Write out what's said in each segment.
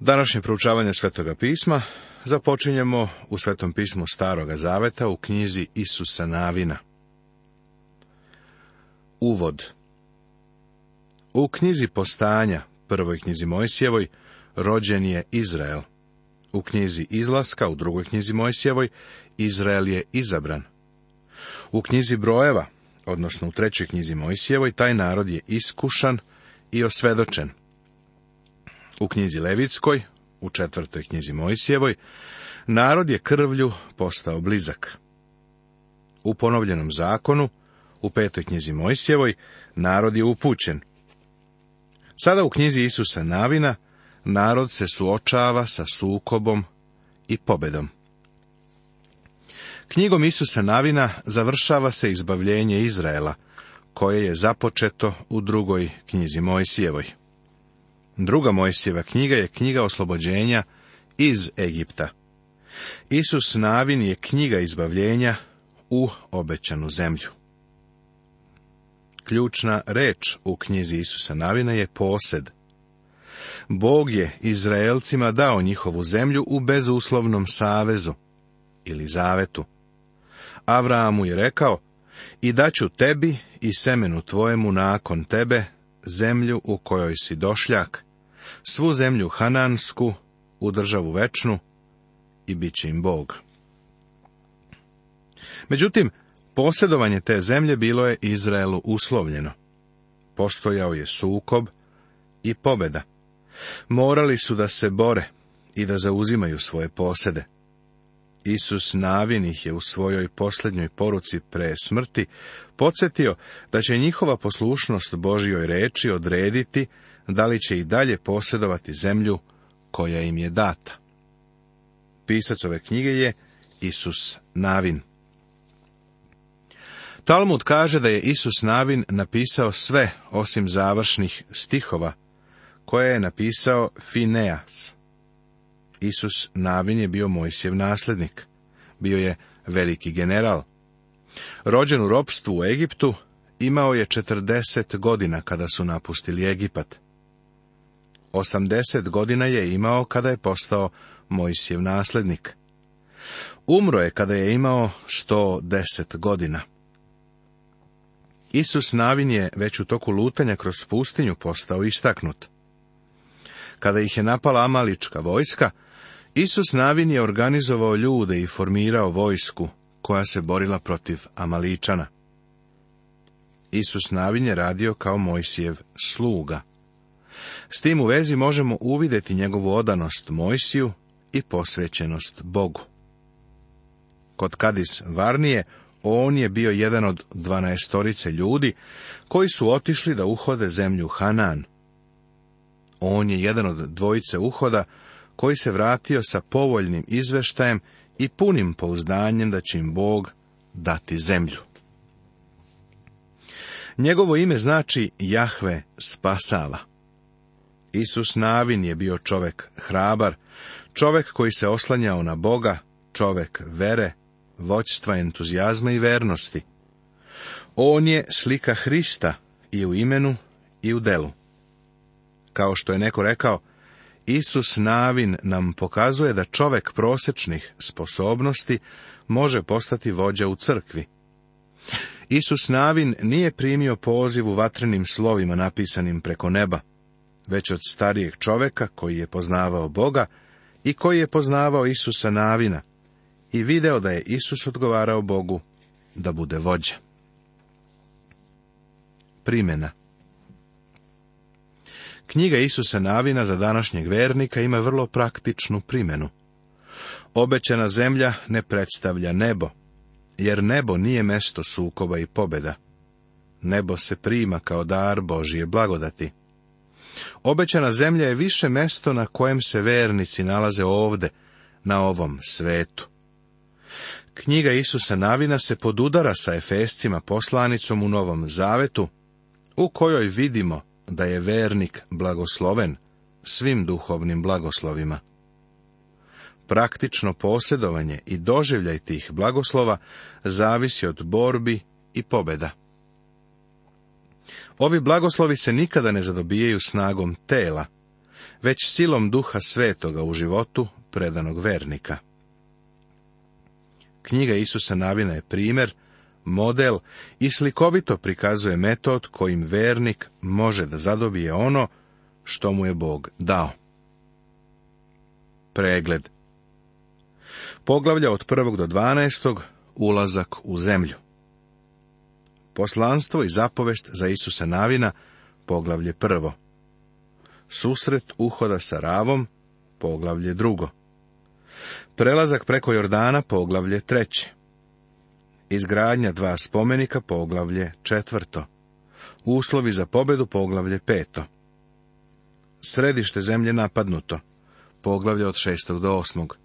Današnje proučavanje Svetoga pisma započinjemo u Svetom pismu Staroga Zaveta u knjizi Isusa Navina. Uvod U knjizi Postanja, prvoj knjizi Mojsijevoj, rođen je Izrael. U knjizi Izlaska, u drugoj knjizi Mojsijevoj, Izrael je izabran. U knjizi Brojeva, odnosno u trećoj knjizi Mojsijevoj, taj narod je iskušan i osvedočen – u knjizi Levitskoj, u četvrtoj knjizi Mojsijevoj, narod je krvlju postao blizak. U ponovljenom zakonu, u petoj knjizi Mojsijevoj, narod je upućen. Sada u knjizi Isusa Navina, narod se suočava sa sukobom i pobedom. Knjigom Isusa Navina završava se izbavljenje Izraela, koje je započeto u drugoj knjizi Mojsijevoj. Druga Mojsijeva knjiga je knjiga oslobođenja iz Egipta. Isus Navin je knjiga izbavljenja u obećanu zemlju. Ključna reč u knjizi Isusa Navina je posed. Bog je Izraelcima dao njihovu zemlju u bezuslovnom savezu ili zavetu. Avramu je rekao, i daću tebi i semenu tvojemu nakon tebe zemlju u kojoj si došljak, svu zemlju Hanansku, u državu večnu, i bit će im Bog. Međutim, posjedovanje te zemlje bilo je Izraelu uslovljeno. Postojao je sukob i pobeda. Morali su da se bore i da zauzimaju svoje posede. Isus Navinih je u svojoj posljednjoj poruci pre smrti podsjetio da će njihova poslušnost Božjoj reči odrediti da li će i dalje posjedovati zemlju koja im je data. Pisac ove knjige je Isus Navin. Talmud kaže da je Isus Navin napisao sve osim završnih stihova, koje je napisao Fineas. Isus Navin je bio Mojsijev nasljednik. Bio je veliki general. Rođen u ropstvu u Egiptu, imao je 40 godina kada su napustili Egipat. 80 godina je imao kada je postao Mojsijev naslednik. Umro je kada je imao 110 godina. Isus Navin je već u toku lutanja kroz pustinju postao istaknut. Kada ih je napala Amalička vojska, Isus Navin je organizovao ljude i formirao vojsku, koja se borila protiv Amaličana. Isus Navin je radio kao Mojsijev sluga. S tim u vezi možemo uvidjeti njegovu odanost Mojsiju i posvećenost Bogu. Kod Kadis Varnije on je bio jedan od dvanaestorice ljudi koji su otišli da uhode zemlju Hanan. On je jedan od dvojice uhoda koji se vratio sa povoljnim izveštajem i punim pouzdanjem da će im Bog dati zemlju. Njegovo ime znači Jahve spasava. Isus Navin je bio čovek hrabar, čovek koji se oslanjao na Boga, čovek vere, voćstva, entuzijazma i vernosti. On je slika Hrista i u imenu i u delu. Kao što je neko rekao, Isus Navin nam pokazuje da čovek prosečnih sposobnosti može postati vođa u crkvi. Isus Navin nije primio poziv u vatrenim slovima napisanim preko neba već od starijeg čoveka koji je poznavao Boga i koji je poznavao Isusa Navina i video da je Isus odgovarao Bogu da bude vođa. Primjena Knjiga Isusa Navina za današnjeg vernika ima vrlo praktičnu primjenu. Obećana zemlja ne predstavlja nebo, jer nebo nije mesto sukoba i pobeda. Nebo se prima kao dar Božije blagodati. Obećana zemlja je više mesto na kojem se vernici nalaze ovde, na ovom svetu. Knjiga Isusa Navina se podudara sa Efescima poslanicom u Novom Zavetu, u kojoj vidimo da je vernik blagosloven svim duhovnim blagoslovima. Praktično posjedovanje i doživljaj tih blagoslova zavisi od borbi i pobeda. Ovi blagoslovi se nikada ne zadobijaju snagom tela, već silom duha svetoga u životu predanog vernika. Knjiga Isusa Navina je primjer, model i slikovito prikazuje metod kojim vernik može da zadobije ono što mu je Bog dao. Pregled Poglavlja od 1. do 12. ulazak u zemlju. Poslanstvo i zapovest za Isusa Navina, poglavlje prvo. Susret uhoda sa Ravom, poglavlje drugo. Prelazak preko Jordana, poglavlje treće. Izgradnja dva spomenika, poglavlje četvrto. Uslovi za pobedu, poglavlje peto. Središte zemlje napadnuto, poglavlje od šestog do osmog.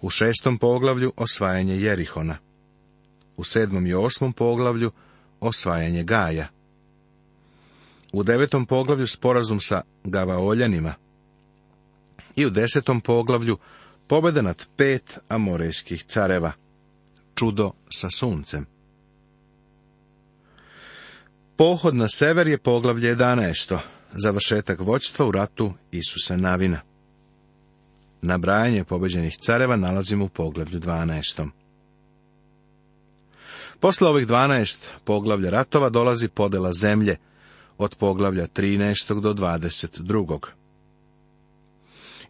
U šestom poglavlju osvajanje Jerihona. U sedmom i osmom poglavlju osvajanje Gaja. U devetom poglavlju sporazum sa Gavaoljanima i u desetom poglavlju pobeda nad pet amorejskih careva. Čudo sa suncem. Pohod na sever je poglavlje 11. Završetak voćstva u ratu Isusa Navina. Nabrajanje pobeđenih careva nalazimo u poglavlju 12. Posle ovih 12 poglavlja ratova dolazi podela zemlje od poglavlja 13. do 22.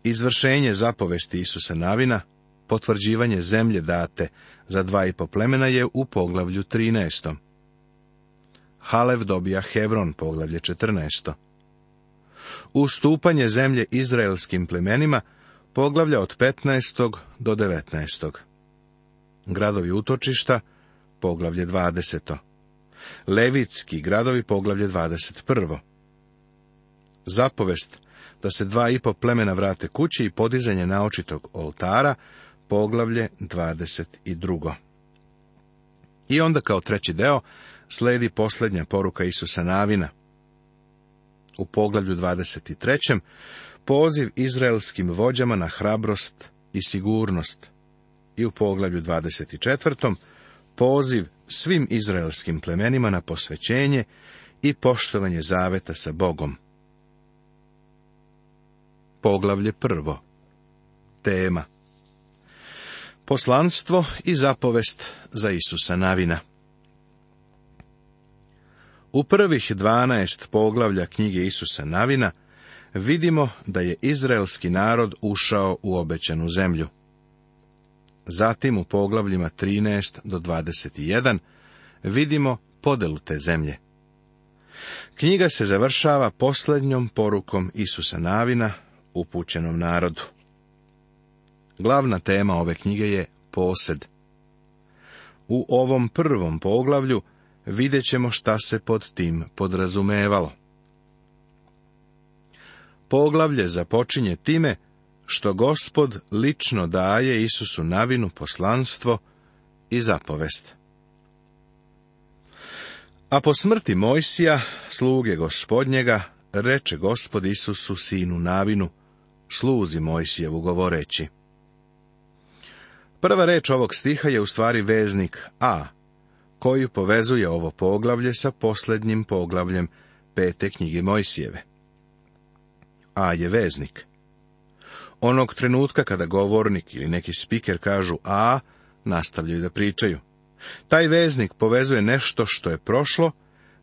Izvršenje zapovesti Isusa Navina, potvrđivanje zemlje date za dva i po plemena je u poglavlju 13. Halev dobija Hevron, poglavlje 14. Ustupanje zemlje izraelskim plemenima, poglavlja od 15. do 19. Gradovi utočišta, poglavlje 20. Levitski gradovi poglavlje 21. Zapovest da se dva i po plemena vrate kući i podizanje naočitog oltara poglavlje 22. I onda kao treći deo sledi posljednja poruka Isusa Navina. U poglavlju 23. poziv izraelskim vođama na hrabrost i sigurnost. I u poglavlju 24 poziv svim izraelskim plemenima na posvećenje i poštovanje zaveta sa Bogom. Poglavlje prvo Tema Poslanstvo i zapovest za Isusa Navina U prvih dvanaest poglavlja knjige Isusa Navina vidimo da je izraelski narod ušao u obećanu zemlju. Zatim u poglavljima 13 do 21 vidimo podelu te zemlje. Knjiga se završava posljednjom porukom Isusa Navina upućenom narodu. Glavna tema ove knjige je posed. U ovom prvom poglavlju vidjet ćemo šta se pod tim podrazumevalo. Poglavlje započinje time što gospod lično daje Isusu navinu poslanstvo i zapovest. A po smrti Mojsija, sluge gospodnjega, reče gospod Isusu sinu navinu, sluzi Mojsijevu govoreći. Prva reč ovog stiha je u stvari veznik A, koji povezuje ovo poglavlje sa posljednjim poglavljem pete knjige Mojsijeve. A je veznik. Onog trenutka kada govornik ili neki spiker kažu A, nastavljaju da pričaju. Taj veznik povezuje nešto što je prošlo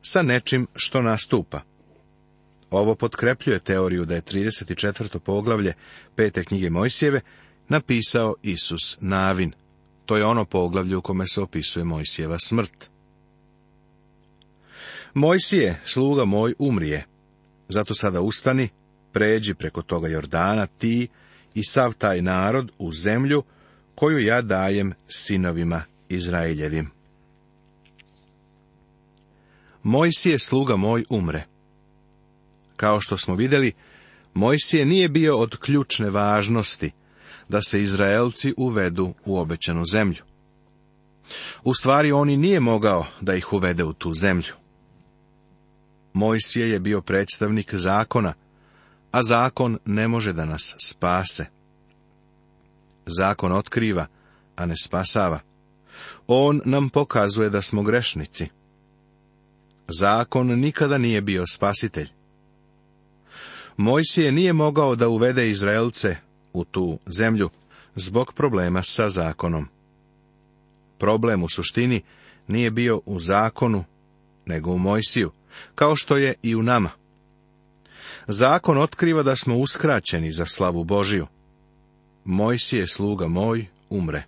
sa nečim što nastupa. Ovo potkrepljuje teoriju da je 34. poglavlje pete knjige Mojsijeve napisao Isus Navin. To je ono poglavlje u kome se opisuje Mojsijeva smrt. Mojsije, sluga moj, umrije. Zato sada ustani, pređi preko toga Jordana, ti i sav taj narod u zemlju koju ja dajem sinovima Izraeljevim. Mojsije sluga moj umre. Kao što smo vidjeli, Mojsije nije bio od ključne važnosti da se Izraelci uvedu u obećanu zemlju. U stvari oni nije mogao da ih uvede u tu zemlju. Mojsije je bio predstavnik zakona, a zakon ne može da nas spase. Zakon otkriva, a ne spasava. On nam pokazuje da smo grešnici. Zakon nikada nije bio spasitelj. Mojsije nije mogao da uvede Izraelce u tu zemlju zbog problema sa zakonom. Problem u suštini nije bio u zakonu, nego u Mojsiju, kao što je i u nama. Zakon otkriva da smo uskraćeni za slavu Božiju. je sluga moj umre.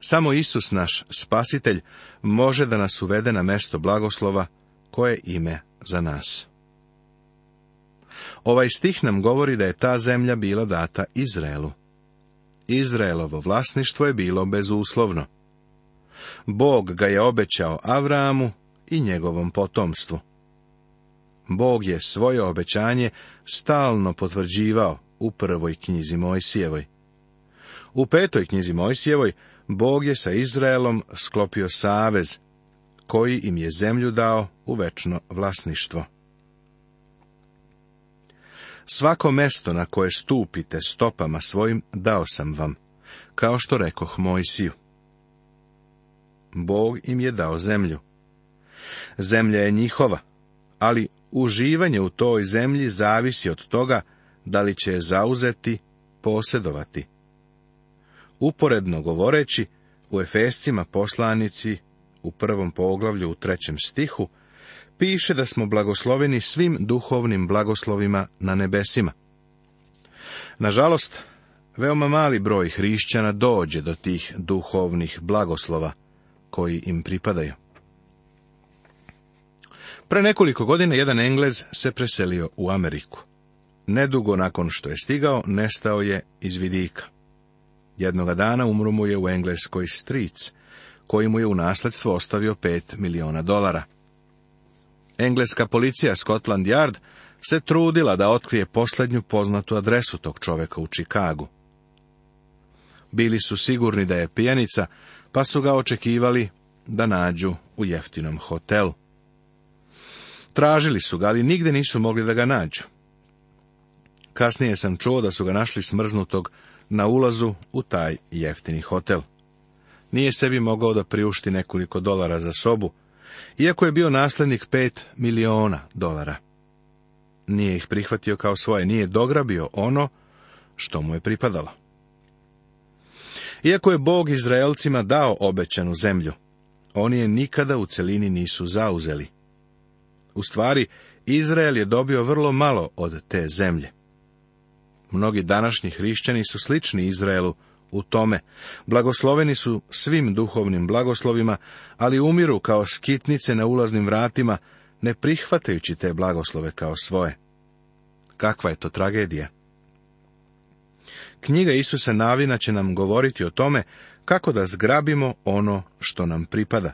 Samo Isus, naš spasitelj, može da nas uvede na mesto blagoslova, koje ime za nas. Ovaj stih nam govori da je ta zemlja bila data Izraelu. Izraelovo vlasništvo je bilo bezuslovno. Bog ga je obećao Avramu i njegovom potomstvu. Bog je svoje obećanje stalno potvrđivao u prvoj knjizi Mojsijevoj. U petoj knjizi Mojsijevoj Bog je sa Izraelom sklopio savez, koji im je zemlju dao u večno vlasništvo. Svako mesto na koje stupite stopama svojim dao sam vam, kao što rekoh Mojsiju. Bog im je dao zemlju. Zemlja je njihova, ali uživanje u toj zemlji zavisi od toga da li će je zauzeti, posjedovati. Uporedno govoreći, u Efescima poslanici, u prvom poglavlju u trećem stihu, piše da smo blagosloveni svim duhovnim blagoslovima na nebesima. Nažalost, veoma mali broj hrišćana dođe do tih duhovnih blagoslova koji im pripadaju. Pre nekoliko godina jedan Englez se preselio u Ameriku. Nedugo nakon što je stigao, nestao je iz vidika. Jednoga dana umru mu je u Engleskoj stric, koji mu je u nasledstvo ostavio 5 miliona dolara. Engleska policija Scotland Yard se trudila da otkrije posljednju poznatu adresu tog čoveka u Čikagu. Bili su sigurni da je pijanica, pa su ga očekivali da nađu u jeftinom hotelu. Tražili su ga, ali nigde nisu mogli da ga nađu. Kasnije sam čuo da su ga našli smrznutog na ulazu u taj jeftini hotel. Nije sebi mogao da priušti nekoliko dolara za sobu, iako je bio naslednik pet miliona dolara. Nije ih prihvatio kao svoje, nije dograbio ono što mu je pripadalo. Iako je Bog Izraelcima dao obećanu zemlju, oni je nikada u celini nisu zauzeli. U stvari, Izrael je dobio vrlo malo od te zemlje. Mnogi današnji hrišćani su slični Izraelu u tome. Blagosloveni su svim duhovnim blagoslovima, ali umiru kao skitnice na ulaznim vratima, ne prihvatajući te blagoslove kao svoje. Kakva je to tragedija? Knjiga Isusa Navina će nam govoriti o tome kako da zgrabimo ono što nam pripada.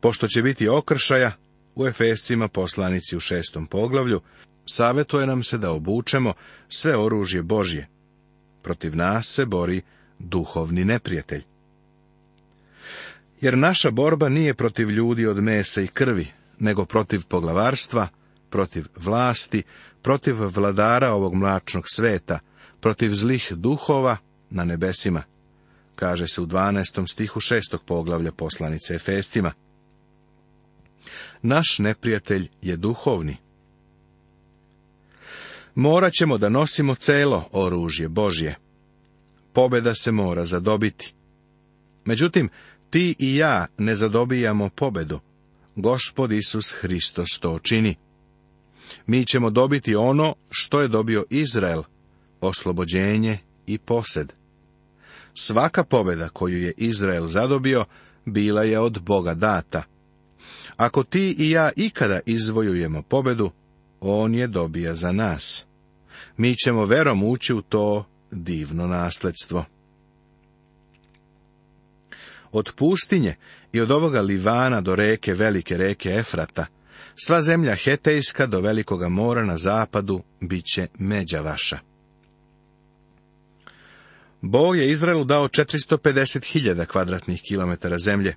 Pošto će biti okršaja, u Efescima poslanici u šestom poglavlju, savjetuje nam se da obučemo sve oružje Božje. Protiv nas se bori duhovni neprijatelj. Jer naša borba nije protiv ljudi od mesa i krvi, nego protiv poglavarstva, protiv vlasti, protiv vladara ovog mlačnog sveta, protiv zlih duhova na nebesima, kaže se u 12. stihu 6. poglavlja poslanice Efescima. Naš neprijatelj je duhovni. Morat ćemo da nosimo celo oružje Božje. Pobeda se mora zadobiti. Međutim, ti i ja ne zadobijamo pobedu. Gospod Isus Hristos to čini. Mi ćemo dobiti ono što je dobio Izrael, oslobođenje i posed. Svaka pobeda koju je Izrael zadobio, bila je od Boga data – ako ti i ja ikada izvojujemo pobedu, on je dobija za nas. Mi ćemo verom ući u to divno nasledstvo. Od pustinje i od ovoga Livana do reke velike reke Efrata, sva zemlja Hetejska do velikoga mora na zapadu bit će međa vaša. Bog je Izraelu dao 450.000 kvadratnih kilometara zemlje,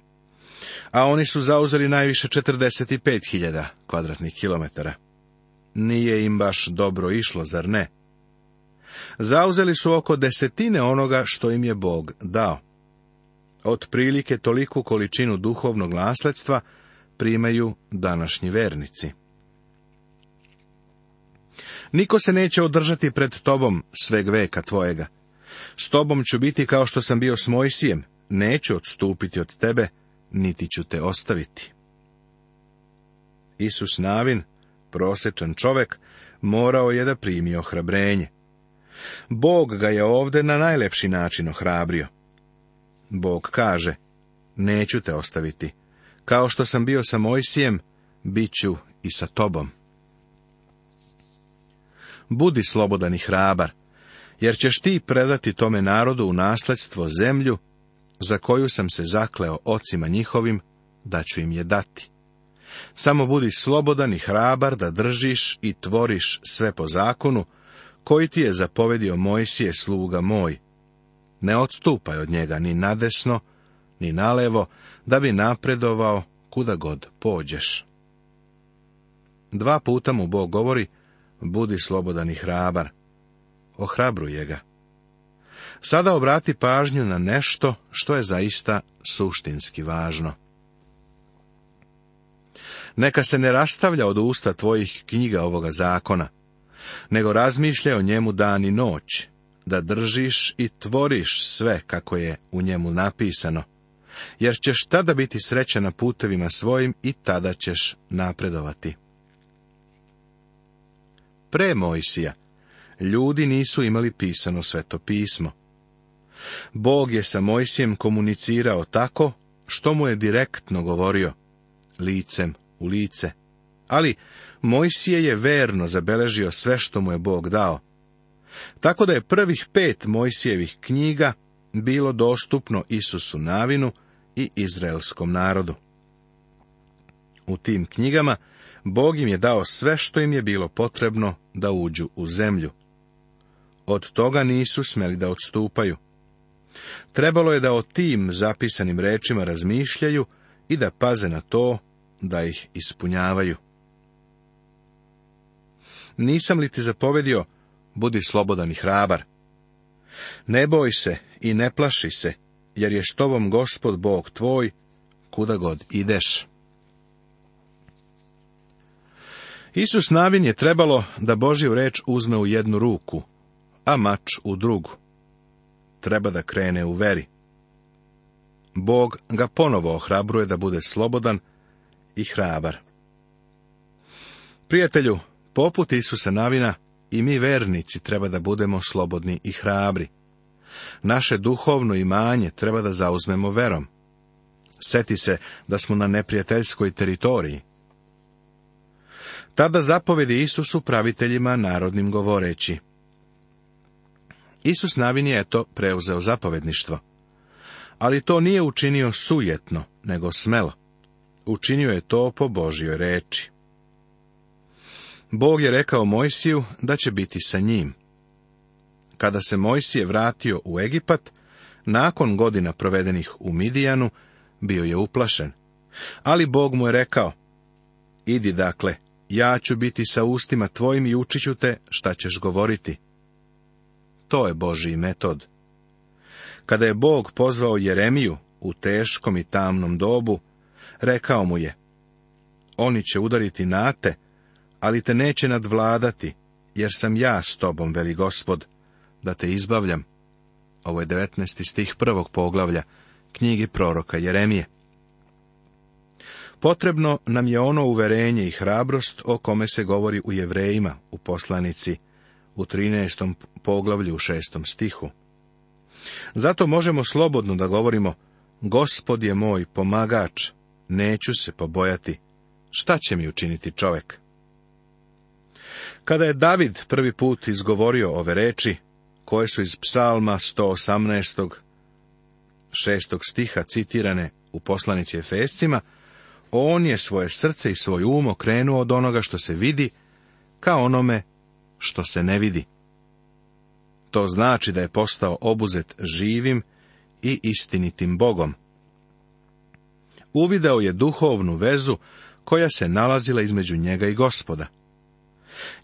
a oni su zauzeli najviše 45.000 kvadratnih kilometara. Nije im baš dobro išlo, zar ne? Zauzeli su oko desetine onoga što im je Bog dao. Otprilike toliku količinu duhovnog nasledstva primaju današnji vernici. Niko se neće održati pred tobom sveg veka tvojega. S tobom ću biti kao što sam bio s Mojsijem, neću odstupiti od tebe, niti ću te ostaviti. Isus Navin, prosečan čovek, morao je da primi ohrabrenje. Bog ga je ovde na najlepši način ohrabrio. Bog kaže, neću te ostaviti. Kao što sam bio sa Mojsijem, bit ću i sa tobom. Budi slobodan i hrabar, jer ćeš ti predati tome narodu u nasledstvo zemlju za koju sam se zakleo ocima njihovim, da ću im je dati. Samo budi slobodan i hrabar da držiš i tvoriš sve po zakonu, koji ti je zapovedio Mojsije sluga moj. Ne odstupaj od njega ni nadesno, ni nalevo, da bi napredovao kuda god pođeš. Dva puta mu Bog govori, budi slobodan i hrabar. Ohrabruje ga. Sada obrati pažnju na nešto što je zaista suštinski važno. Neka se ne rastavlja od usta tvojih knjiga ovoga zakona, nego razmišlja o njemu dan i noć, da držiš i tvoriš sve kako je u njemu napisano, jer ćeš tada biti sreća na putevima svojim i tada ćeš napredovati. Pre Mojsija, ljudi nisu imali pisano sveto pismo. Bog je sa Mojsijem komunicirao tako što mu je direktno govorio, licem u lice. Ali Mojsije je verno zabeležio sve što mu je Bog dao. Tako da je prvih pet Mojsijevih knjiga bilo dostupno Isusu Navinu i izraelskom narodu. U tim knjigama Bog im je dao sve što im je bilo potrebno da uđu u zemlju. Od toga nisu smeli da odstupaju. Trebalo je da o tim zapisanim rečima razmišljaju i da paze na to da ih ispunjavaju. Nisam li ti zapovedio, budi slobodan i hrabar. Ne boj se i ne plaši se, jer je s tobom gospod Bog tvoj, kuda god ideš. Isus Navin je trebalo da Božju reč uzme u jednu ruku, a mač u drugu treba da krene u veri. Bog ga ponovo ohrabruje da bude slobodan i hrabar. Prijatelju, poput Isusa Navina, i mi vernici treba da budemo slobodni i hrabri. Naše duhovno imanje treba da zauzmemo verom. Seti se da smo na neprijateljskoj teritoriji. Tada zapovedi Isusu praviteljima narodnim govoreći. Isus Navin je to preuzeo zapovedništvo. Ali to nije učinio sujetno, nego smelo. Učinio je to po Božjoj reči. Bog je rekao Mojsiju da će biti sa njim. Kada se Mojsije vratio u Egipat, nakon godina provedenih u Midijanu, bio je uplašen. Ali Bog mu je rekao, idi dakle, ja ću biti sa ustima tvojim i učit ću te šta ćeš govoriti. To je božji metod. Kada je Bog pozvao Jeremiju u teškom i tamnom dobu, rekao mu je, oni će udariti na te, ali te neće nadvladati, jer sam ja s tobom, veli gospod, da te izbavljam. Ovo je 19. stih prvog poglavlja knjige proroka Jeremije. Potrebno nam je ono uverenje i hrabrost o kome se govori u jevrejima u poslanici u 13. poglavlju u 6. stihu. Zato možemo slobodno da govorimo, Gospod je moj pomagač, neću se pobojati, šta će mi učiniti čovek? Kada je David prvi put izgovorio ove reči, koje su iz psalma 118. 6. stiha citirane u poslanici Efescima, on je svoje srce i svoj umo okrenuo od onoga što se vidi, ka onome što se ne vidi. To znači da je postao obuzet živim i istinitim Bogom. Uvidao je duhovnu vezu koja se nalazila između njega i gospoda.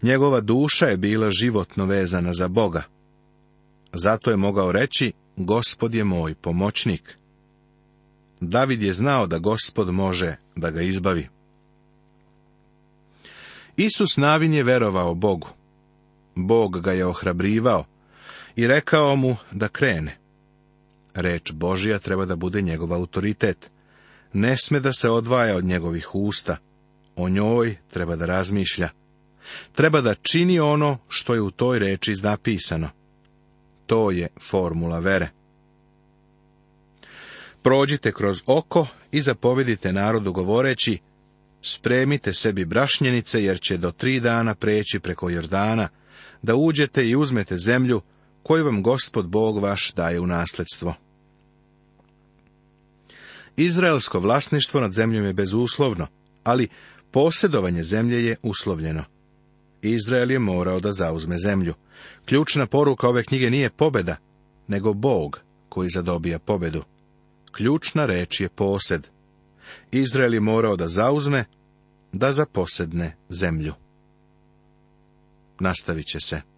Njegova duša je bila životno vezana za Boga. Zato je mogao reći, gospod je moj pomoćnik. David je znao da gospod može da ga izbavi. Isus Navin je verovao Bogu. Bog ga je ohrabrivao i rekao mu da krene. Reč Božija treba da bude njegov autoritet. Ne sme da se odvaja od njegovih usta. O njoj treba da razmišlja. Treba da čini ono što je u toj reči napisano. To je formula vere. Prođite kroz oko i zapovedite narodu govoreći, spremite sebi brašnjenice jer će do tri dana preći preko Jordana, da uđete i uzmete zemlju koju vam gospod Bog vaš daje u nasljedstvo. Izraelsko vlasništvo nad zemljom je bezuslovno, ali posjedovanje zemlje je uslovljeno. Izrael je morao da zauzme zemlju. Ključna poruka ove knjige nije pobeda, nego Bog koji zadobija pobedu. Ključna reč je posed. Izrael je morao da zauzme, da zaposedne zemlju nastavit će se.